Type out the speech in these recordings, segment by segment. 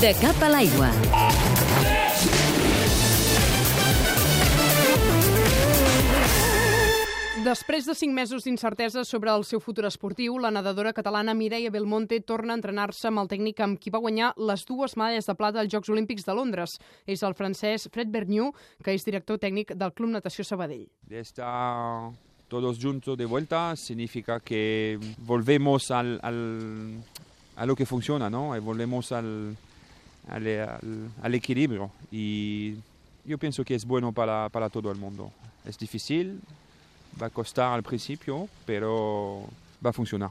De cap a l'aigua. Després de cinc mesos d'incertesa sobre el seu futur esportiu, la nedadora catalana Mireia Belmonte torna a entrenar-se amb el tècnic amb qui va guanyar les dues medalles de plata als Jocs Olímpics de Londres. És el francès Fred Berniu, que és director tècnic del Club Natació Sabadell. De estar todos juntos de vuelta significa que volvemos al, al- a lo que funciona, ¿no? Y volvemos al, al, equilibrio. Y yo pienso que es bueno para, para todo el mundo. Es difícil, va a costar al principio, pero va a funcionar.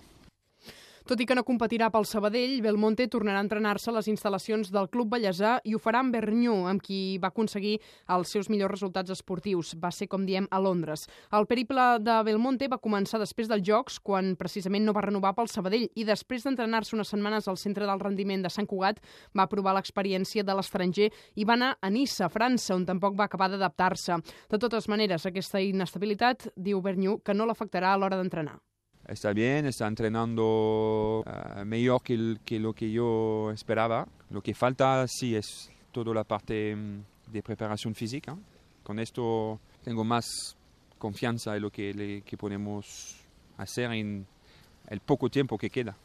Tot i que no competirà pel Sabadell, Belmonte tornarà a entrenar-se a les instal·lacions del Club Bellesà i ho farà amb Berniu, amb qui va aconseguir els seus millors resultats esportius. Va ser, com diem, a Londres. El periple de Belmonte va començar després dels Jocs, quan precisament no va renovar pel Sabadell, i després d'entrenar-se unes setmanes al centre del rendiment de Sant Cugat, va provar l'experiència de l'estranger i va anar a Niça, França, on tampoc va acabar d'adaptar-se. De totes maneres, aquesta inestabilitat, diu Berniu, que no l'afectarà a l'hora d'entrenar. Está bien, está entrenando eh, mejor que lo que yo esperaba. Lo que falta sí es toda la parte mm, de preparación física. Con esto tengo más confianza en lo que, le- que podemos hacer en el poco tiempo que queda.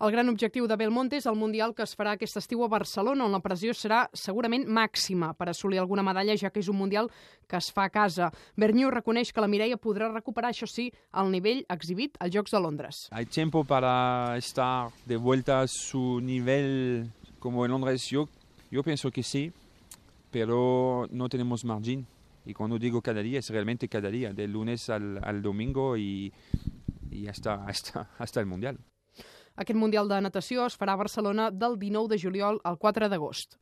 El gran objectiu de Belmonte és el Mundial que es farà aquest estiu a Barcelona, on la pressió serà segurament màxima per assolir alguna medalla, ja que és un Mundial que es fa a casa. Berniu reconeix que la Mireia podrà recuperar, això sí, el nivell exhibit als Jocs de Londres. ¿Hay tiempo para estar de vuelta a su nivel como en Londres? Yo, yo pienso que sí, pero no tenemos margen. Y cuando digo cada día, es realmente cada día, del lunes al, al domingo y, y hasta, hasta, hasta el Mundial. Aquest Mundial de natació es farà a Barcelona del 19 de juliol al 4 d'agost.